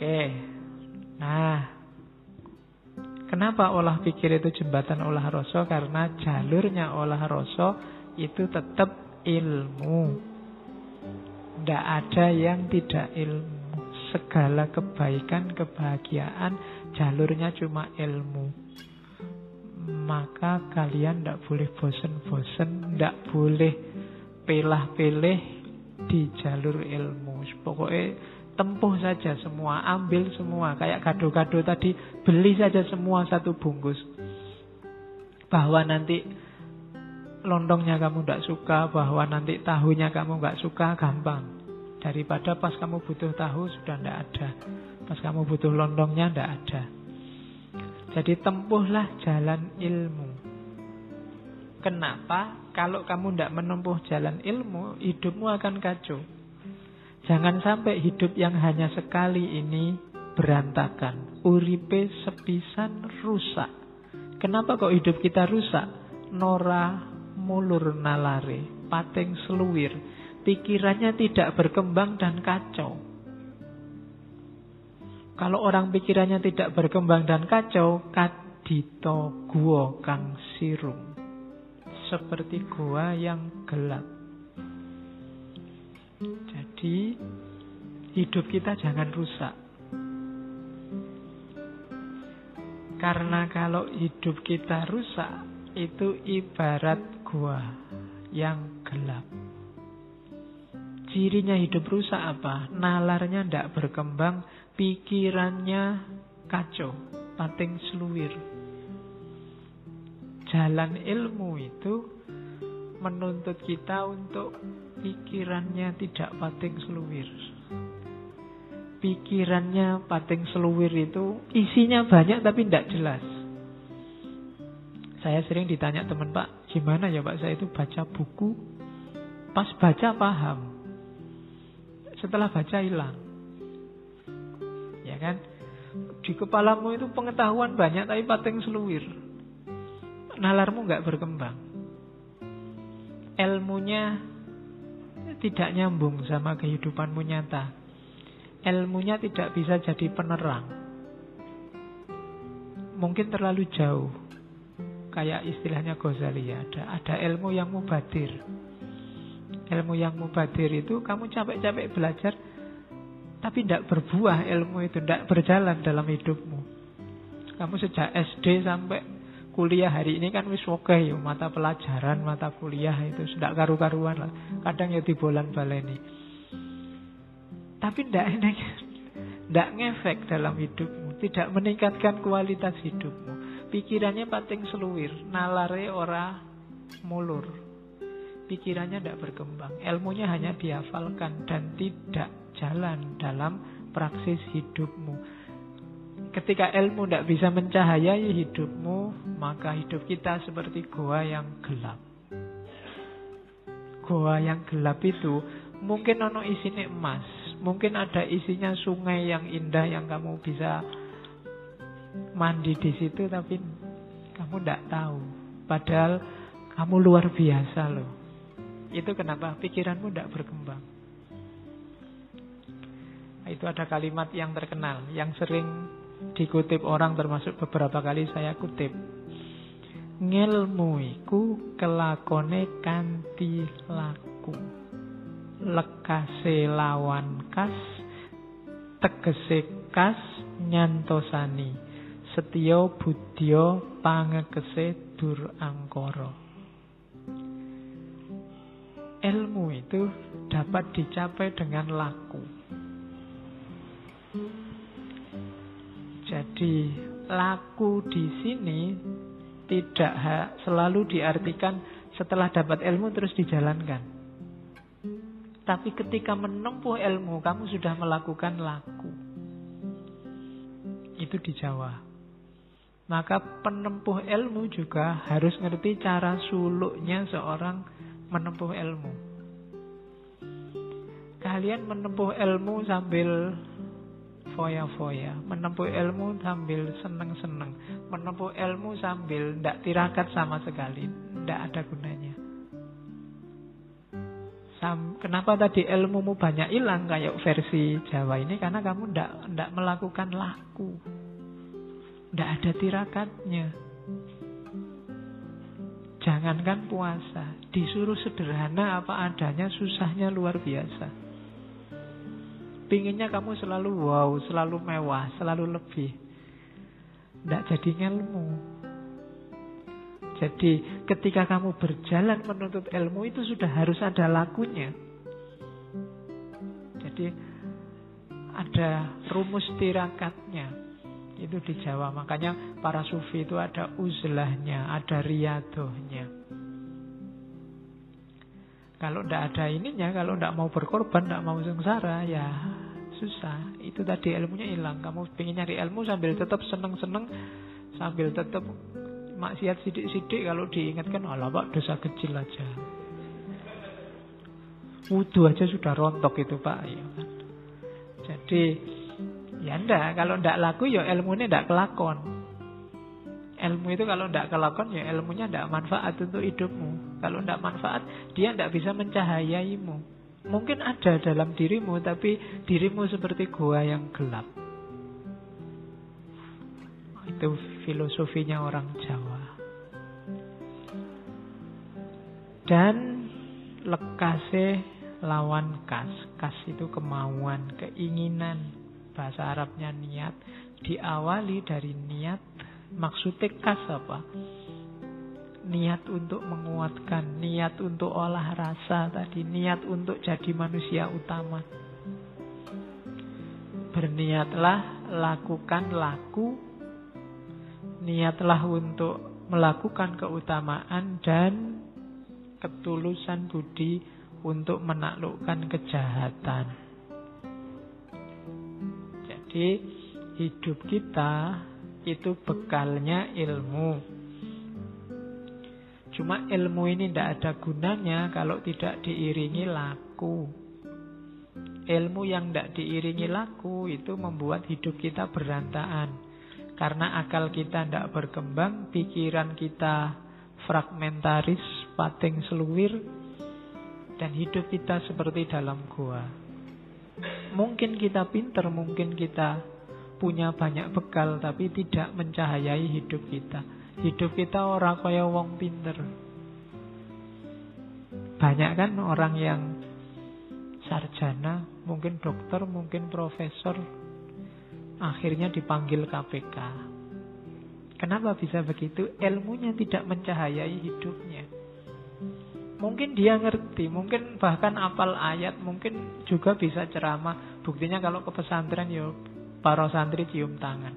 Oke. Nah, kenapa olah pikir itu jembatan olah rasa? Karena jalurnya olah rasa itu tetap ilmu. Tidak ada yang tidak ilmu. Segala kebaikan, kebahagiaan, jalurnya cuma ilmu. Maka kalian tidak boleh bosen-bosen, tidak boleh pelah-peleh di jalur ilmu. Pokoknya tempuh saja semua, ambil semua. Kayak kado-kado tadi, beli saja semua satu bungkus. Bahwa nanti lontongnya kamu tidak suka, bahwa nanti tahunya kamu nggak suka, gampang. Daripada pas kamu butuh tahu sudah tidak ada. Pas kamu butuh lontongnya tidak ada. Jadi tempuhlah jalan ilmu. Kenapa? Kalau kamu tidak menempuh jalan ilmu, hidupmu akan kacau. Jangan sampai hidup yang hanya sekali ini berantakan. Uripe sepisan rusak. Kenapa kok hidup kita rusak? Nora mulur nalare, pating seluwir. Pikirannya tidak berkembang dan kacau. Kalau orang pikirannya tidak berkembang dan kacau, kadito gua kang sirung. Seperti gua yang gelap. Jadi hidup kita jangan rusak. Karena kalau hidup kita rusak, itu ibarat gua yang gelap. Cirinya hidup rusak apa? Nalarnya tidak berkembang, pikirannya kacau, pating seluwir. Jalan ilmu itu menuntut kita untuk pikirannya tidak pating seluwir. Pikirannya pating seluwir itu isinya banyak tapi tidak jelas. Saya sering ditanya teman Pak, gimana ya Pak saya itu baca buku, pas baca paham, setelah baca hilang. Kan? Di kepalamu itu pengetahuan banyak tapi pating seluwir. Nalarmu nggak berkembang. Ilmunya tidak nyambung sama kehidupanmu nyata. Ilmunya tidak bisa jadi penerang. Mungkin terlalu jauh. Kayak istilahnya Ghazali ya. Ada, ada ilmu yang mubadir. Ilmu yang mubadir itu kamu capek-capek belajar tapi tidak berbuah ilmu itu, tidak berjalan dalam hidupmu. Kamu sejak SD sampai kuliah hari ini kan wis oke ya mata pelajaran, mata kuliah itu sudah karu-karuan lah. Kadang ya dibolan baleni. Tapi tidak enak, tidak ngefek dalam hidupmu, tidak meningkatkan kualitas hidupmu. Pikirannya pating seluwir, nalare ora mulur. Pikirannya tidak berkembang, ilmunya hanya dihafalkan dan tidak jalan dalam praksis hidupmu. Ketika ilmu tidak bisa mencahayai hidupmu, maka hidup kita seperti goa yang gelap. Goa yang gelap itu mungkin ono isinya emas, mungkin ada isinya sungai yang indah yang kamu bisa mandi di situ, tapi kamu tidak tahu. Padahal kamu luar biasa loh. Itu kenapa pikiranmu tidak berkembang. Itu ada kalimat yang terkenal, yang sering dikutip orang termasuk beberapa kali saya kutip. Ngilmu iku kelakone kanti laku. Lekase lawan kas tegese kas nyantosani. Setya budya pangekese dur angkara. Ilmu itu dapat dicapai dengan laku. Jadi laku di sini tidak selalu diartikan setelah dapat ilmu terus dijalankan. Tapi ketika menempuh ilmu kamu sudah melakukan laku. Itu di Jawa. Maka penempuh ilmu juga harus ngerti cara suluknya seorang menempuh ilmu. Kalian menempuh ilmu sambil foya-foya, menempuh ilmu sambil seneng-seneng, menempuh ilmu sambil tidak tirakat sama sekali, tidak ada gunanya. Sam, kenapa tadi ilmumu banyak hilang kayak versi Jawa ini? Karena kamu ndak melakukan laku. Ndak ada tirakatnya. Jangankan puasa, disuruh sederhana apa adanya, susahnya luar biasa. Pinginnya kamu selalu wow, selalu mewah, selalu lebih. Ndak jadi ilmu. Jadi ketika kamu berjalan menuntut ilmu itu sudah harus ada lakunya. Jadi ada rumus tirakatnya. Itu di Jawa. Makanya para sufi itu ada uzlahnya, ada riadohnya. Kalau tidak ada ininya, kalau tidak mau berkorban, tidak mau sengsara, ya susah. Itu tadi ilmunya hilang. Kamu ingin nyari ilmu sambil tetap seneng-seneng, sambil tetap maksiat sidik-sidik kalau diingatkan Allah pak dosa kecil aja. Wudhu aja sudah rontok itu pak. Ya kan? Jadi ya ndak kalau ndak laku ya ilmunya ndak kelakon. Ilmu itu kalau ndak kelakon ya ilmunya ndak manfaat untuk hidupmu. Kalau ndak manfaat dia ndak bisa mencahayaimu. Mungkin ada dalam dirimu tapi dirimu seperti gua yang gelap. Itu filosofinya orang Jawa. Dan lekase lawan kas. Kas itu kemauan, keinginan. Bahasa Arabnya niat. Diawali dari niat. Maksudnya kas apa? Niat untuk menguatkan, niat untuk olah rasa tadi, niat untuk jadi manusia utama. Berniatlah, lakukan laku niatlah untuk melakukan keutamaan dan ketulusan budi untuk menaklukkan kejahatan. Jadi hidup kita itu bekalnya ilmu. Cuma ilmu ini tidak ada gunanya kalau tidak diiringi laku. Ilmu yang tidak diiringi laku itu membuat hidup kita berantakan. Karena akal kita tidak berkembang, pikiran kita fragmentaris, pating seluwir, dan hidup kita seperti dalam gua. Mungkin kita pinter, mungkin kita punya banyak bekal, tapi tidak mencahayai hidup kita. Hidup kita orang kaya wong pinter. Banyak kan orang yang sarjana, mungkin dokter, mungkin profesor, akhirnya dipanggil KPK. Kenapa bisa begitu? Ilmunya tidak mencahayai hidupnya. Mungkin dia ngerti, mungkin bahkan apal ayat, mungkin juga bisa ceramah. Buktinya kalau ke pesantren ya para santri cium tangan.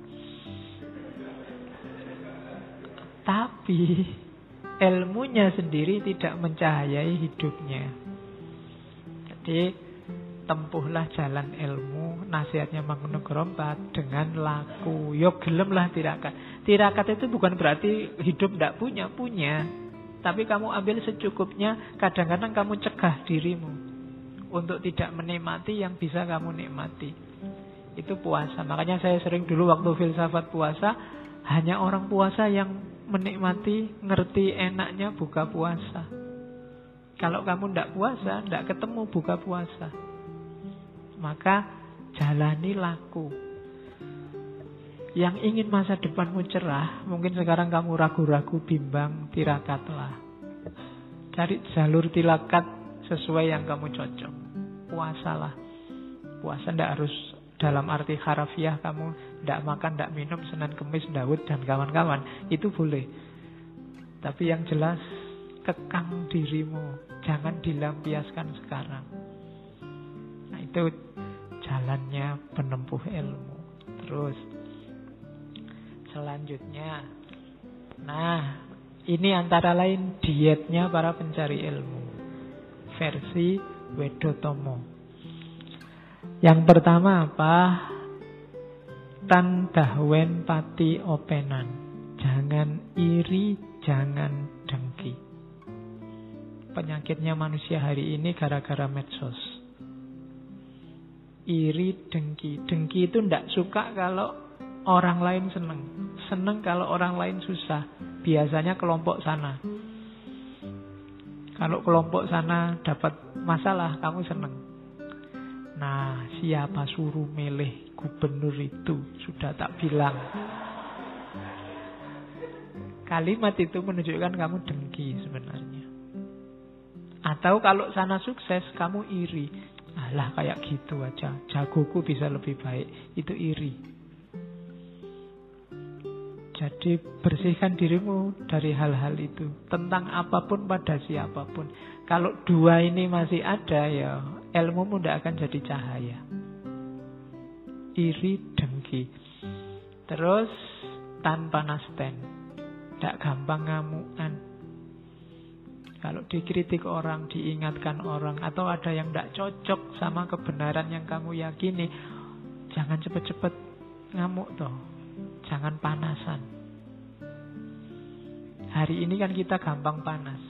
Tapi ilmunya sendiri tidak mencahayai hidupnya. Jadi tempuhlah jalan ilmu nasihatnya Mangunung Gerompat dengan laku yo gelem lah tirakat tirakat itu bukan berarti hidup tidak punya punya tapi kamu ambil secukupnya kadang-kadang kamu cegah dirimu untuk tidak menikmati yang bisa kamu nikmati. Itu puasa. Makanya saya sering dulu waktu filsafat puasa hanya orang puasa yang menikmati ngerti enaknya buka puasa. Kalau kamu tidak puasa, tidak ketemu buka puasa. Maka jalani laku. Yang ingin masa depanmu cerah, mungkin sekarang kamu ragu-ragu, bimbang, tirakatlah. Cari jalur tilakat sesuai yang kamu cocok. Puasalah. Puasa tidak harus dalam arti harafiah kamu tidak makan, tidak minum, Senin, Kemis, Daud, dan kawan-kawan. Itu boleh. Tapi yang jelas, kekang dirimu. Jangan dilampiaskan sekarang. Nah itu jalannya penempuh ilmu. Terus selanjutnya, nah ini antara lain dietnya para pencari ilmu versi Wedotomo. Yang pertama apa? Tandahwen pati openan. Jangan iri, jangan dengki. Penyakitnya manusia hari ini gara-gara medsos iri, dengki. Dengki itu tidak suka kalau orang lain seneng. Seneng kalau orang lain susah. Biasanya kelompok sana. Kalau kelompok sana dapat masalah, kamu seneng. Nah, siapa suruh milih gubernur itu? Sudah tak bilang. Kalimat itu menunjukkan kamu dengki sebenarnya. Atau kalau sana sukses, kamu iri. Alah kayak gitu aja. Jagoku bisa lebih baik. Itu iri. Jadi bersihkan dirimu dari hal-hal itu. Tentang apa pun pada siapa pun. Kalau dua ini masih ada ya ilmu tidak akan jadi cahaya. Iri, dengki. Terus tanpa nasten. Tidak gampang ngamukan. Kalau dikritik orang, diingatkan orang, atau ada yang tidak cocok sama kebenaran yang kamu yakini, jangan cepet-cepet ngamuk toh. Jangan panasan. Hari ini kan kita gampang panas.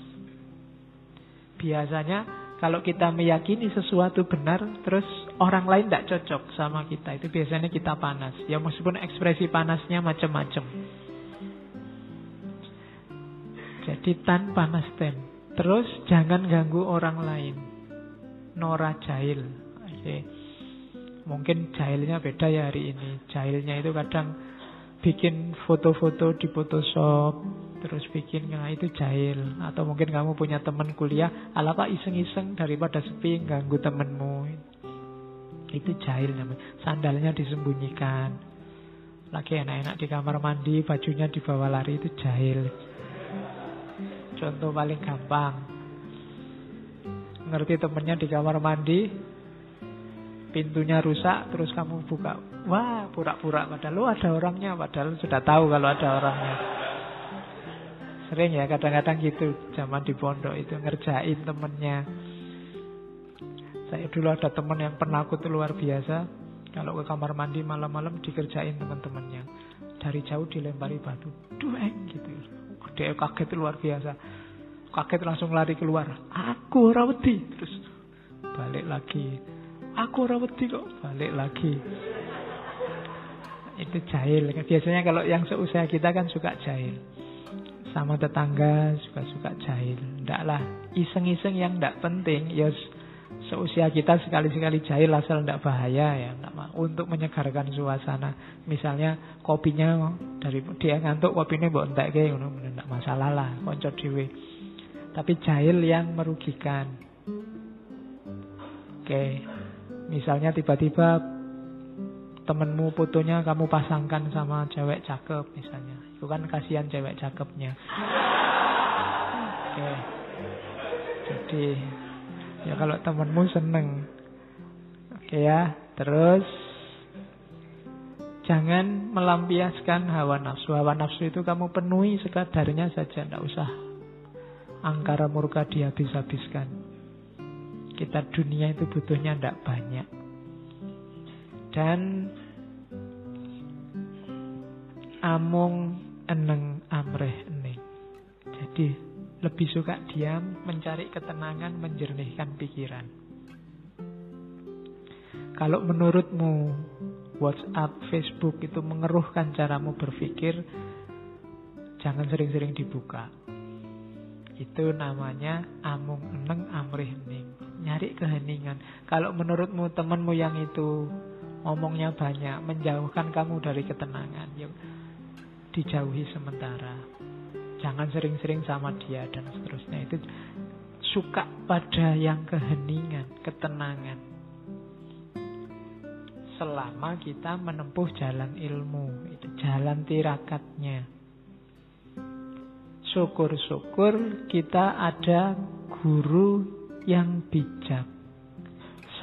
Biasanya kalau kita meyakini sesuatu benar, terus orang lain tidak cocok sama kita, itu biasanya kita panas. Ya meskipun ekspresi panasnya macam-macam. Jadi tanpa nasten. Terus jangan ganggu orang lain. Nora jahil. Oke. Mungkin jahilnya beda ya hari ini. Jahilnya itu kadang bikin foto-foto di Photoshop, terus bikin nah itu jahil. Atau mungkin kamu punya teman kuliah ala pak iseng-iseng daripada sepi ganggu temenmu. Itu jahil namanya sandalnya disembunyikan. Lagi enak-enak di kamar mandi bajunya dibawa lari itu jahil. Contoh paling gampang. Ngerti temennya di kamar mandi pintunya rusak terus kamu buka wah pura-pura padahal lu ada orangnya padahal sudah tahu kalau ada orangnya Sering ya kadang-kadang gitu zaman di pondok itu ngerjain temennya. Saya dulu ada teman yang penakut luar biasa. Kalau ke kamar mandi malam-malam dikerjain teman-temannya. Dari jauh dilempari batu. Dueng gitu. Dia kaget luar biasa. Kaget langsung lari keluar. Aku rawati. Terus balik lagi. Aku rawati kok. Balik lagi. Itu jahil. Biasanya kalau yang seusia kita kan suka jahil sama tetangga suka-suka jahil. Ndaklah iseng-iseng yang ndak penting. Ya seusia kita sekali-sekali jahil asal ndak bahaya ya. Untuk menyegarkan suasana. Misalnya kopinya dari dia ngantuk kopinya mbok entekke ngono ndak masalah lah konco dhewe. Tapi jahil yang merugikan. Oke. Misalnya tiba-tiba temenmu fotonya kamu pasangkan sama cewek cakep misalnya itu kan kasihan cewek cakepnya. Oke. Jadi ya kalau temenmu seneng. Oke ya. Terus jangan melampiaskan hawa nafsu. Hawa nafsu itu kamu penuhi sekadarnya saja, tidak usah angkara murka dihabis-habiskan. Kita dunia itu butuhnya tidak banyak. Dan amung eneng amreh ening. Jadi lebih suka diam, mencari ketenangan, menjernihkan pikiran. Kalau menurutmu WhatsApp, Facebook itu mengeruhkan caramu berpikir, jangan sering-sering dibuka. Itu namanya amung eneng amrih ening. Nyari keheningan. Kalau menurutmu temanmu yang itu ngomongnya banyak, menjauhkan kamu dari ketenangan. Ya, dijauhi sementara. Jangan sering-sering sama dia dan seterusnya. Itu suka pada yang keheningan, ketenangan. Selama kita menempuh jalan ilmu, itu jalan tirakatnya. Syukur-syukur kita ada guru yang bijak.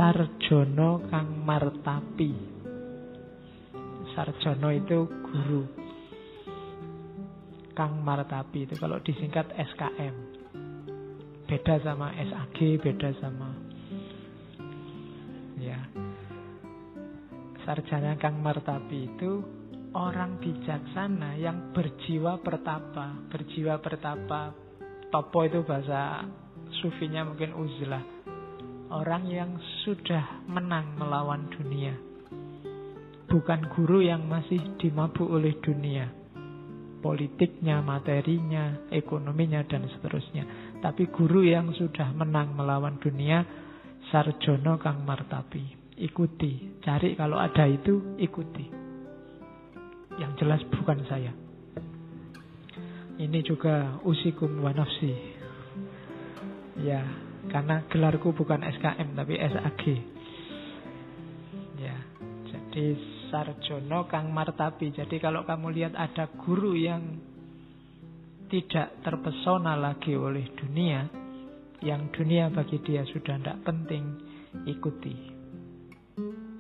Sarjono kang martapi. Sarjono itu guru. Kang Martapi itu kalau disingkat SKM. Beda sama SAG, beda sama ya. Sarjana Kang Martapi itu orang bijaksana yang berjiwa pertapa. Berjiwa pertapa, topo itu bahasa sufinya mungkin uzlah. Orang yang sudah menang melawan dunia. Bukan guru yang masih dimabuk oleh dunia politiknya, materinya, ekonominya, dan seterusnya. Tapi guru yang sudah menang melawan dunia, sarjono kang martapi. Ikuti, cari kalau ada itu, ikuti. Yang jelas bukan saya. Ini juga usikum wa nafsi. Ya, karena gelarku bukan SKM tapi SAG. Ya, jadi sarjono kang martapi. Jadi kalau kamu lihat ada guru yang tidak terpesona lagi oleh dunia, yang dunia bagi dia sudah tidak penting, ikuti.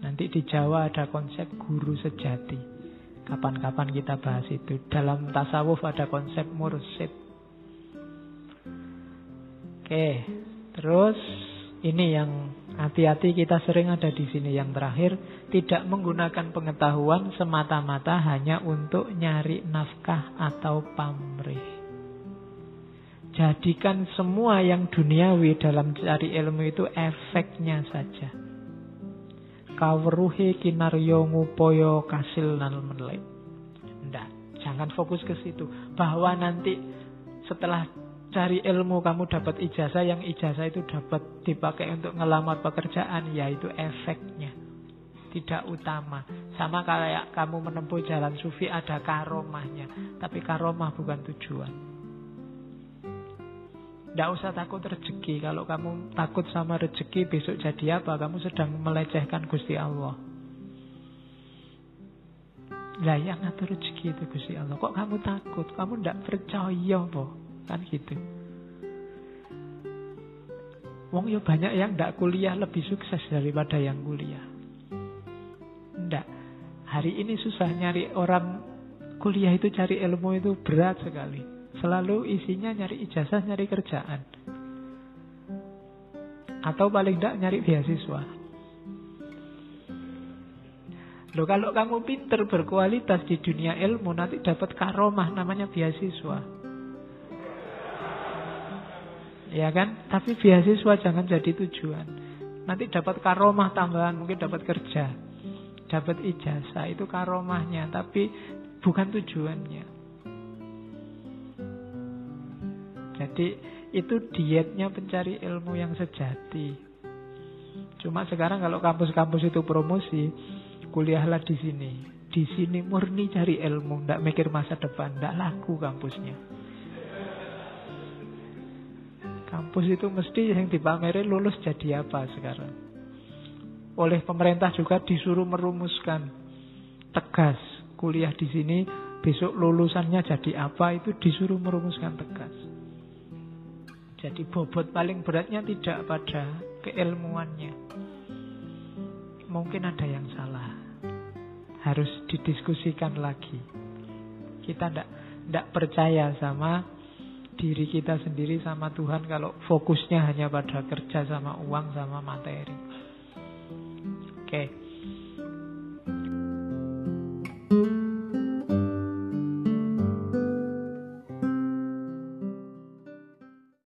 Nanti di Jawa ada konsep guru sejati. Kapan-kapan kita bahas itu. Dalam tasawuf ada konsep mursid. Oke, terus ini yang hati-hati kita sering ada di sini yang terakhir tidak menggunakan pengetahuan semata-mata hanya untuk nyari nafkah atau pamrih. Jadikan semua yang duniawi dalam cari ilmu itu efeknya saja. Kawruhe kinaryo ngupoyo kasil nal menlek. Nggak, jangan fokus ke situ. Bahwa nanti setelah cari ilmu kamu dapat ijazah yang ijazah itu dapat dipakai untuk ngelamar pekerjaan yaitu efeknya tidak utama sama kayak kamu menempuh jalan sufi ada karomahnya tapi karomah bukan tujuan tidak usah takut rezeki. Kalau kamu takut sama rezeki besok jadi apa? Kamu sedang melecehkan Gusti Allah. Lah yang ngatur rezeki itu Gusti Allah. Kok kamu takut? Kamu tidak percaya po? Kan gitu. Wong yo ya banyak yang tidak kuliah lebih sukses daripada yang kuliah. Tidak. Hari ini susah nyari orang kuliah itu cari ilmu itu berat sekali. Selalu isinya nyari ijazah, nyari kerjaan. Atau paling tidak nyari beasiswa. Loh kalau kamu pinter berkualitas di dunia ilmu nanti dapat karomah namanya beasiswa. Ya kan? Tapi beasiswa jangan jadi tujuan. Nanti dapat karomah tambahan, mungkin dapat kerja. Dapat ijazah, itu karomahnya. Tapi bukan tujuannya. Jadi itu dietnya pencari ilmu yang sejati. Cuma sekarang kalau kampus-kampus itu promosi, kuliahlah di sini. Di sini murni cari ilmu, ndak mikir masa depan, ndak laku kampusnya. Kampus itu mesti yang dipamerin lulus jadi apa sekarang. Oleh pemerintah juga disuruh merumuskan tegas kuliah di sini besok lulusannya jadi apa itu disuruh merumuskan tegas. Jadi bobot paling beratnya tidak pada keilmuannya. Mungkin ada yang salah. Harus didiskusikan lagi. Kita tidak percaya sama diri kita sendiri sama Tuhan kalau fokusnya hanya pada kerja sama uang sama materi. Oke. Okay.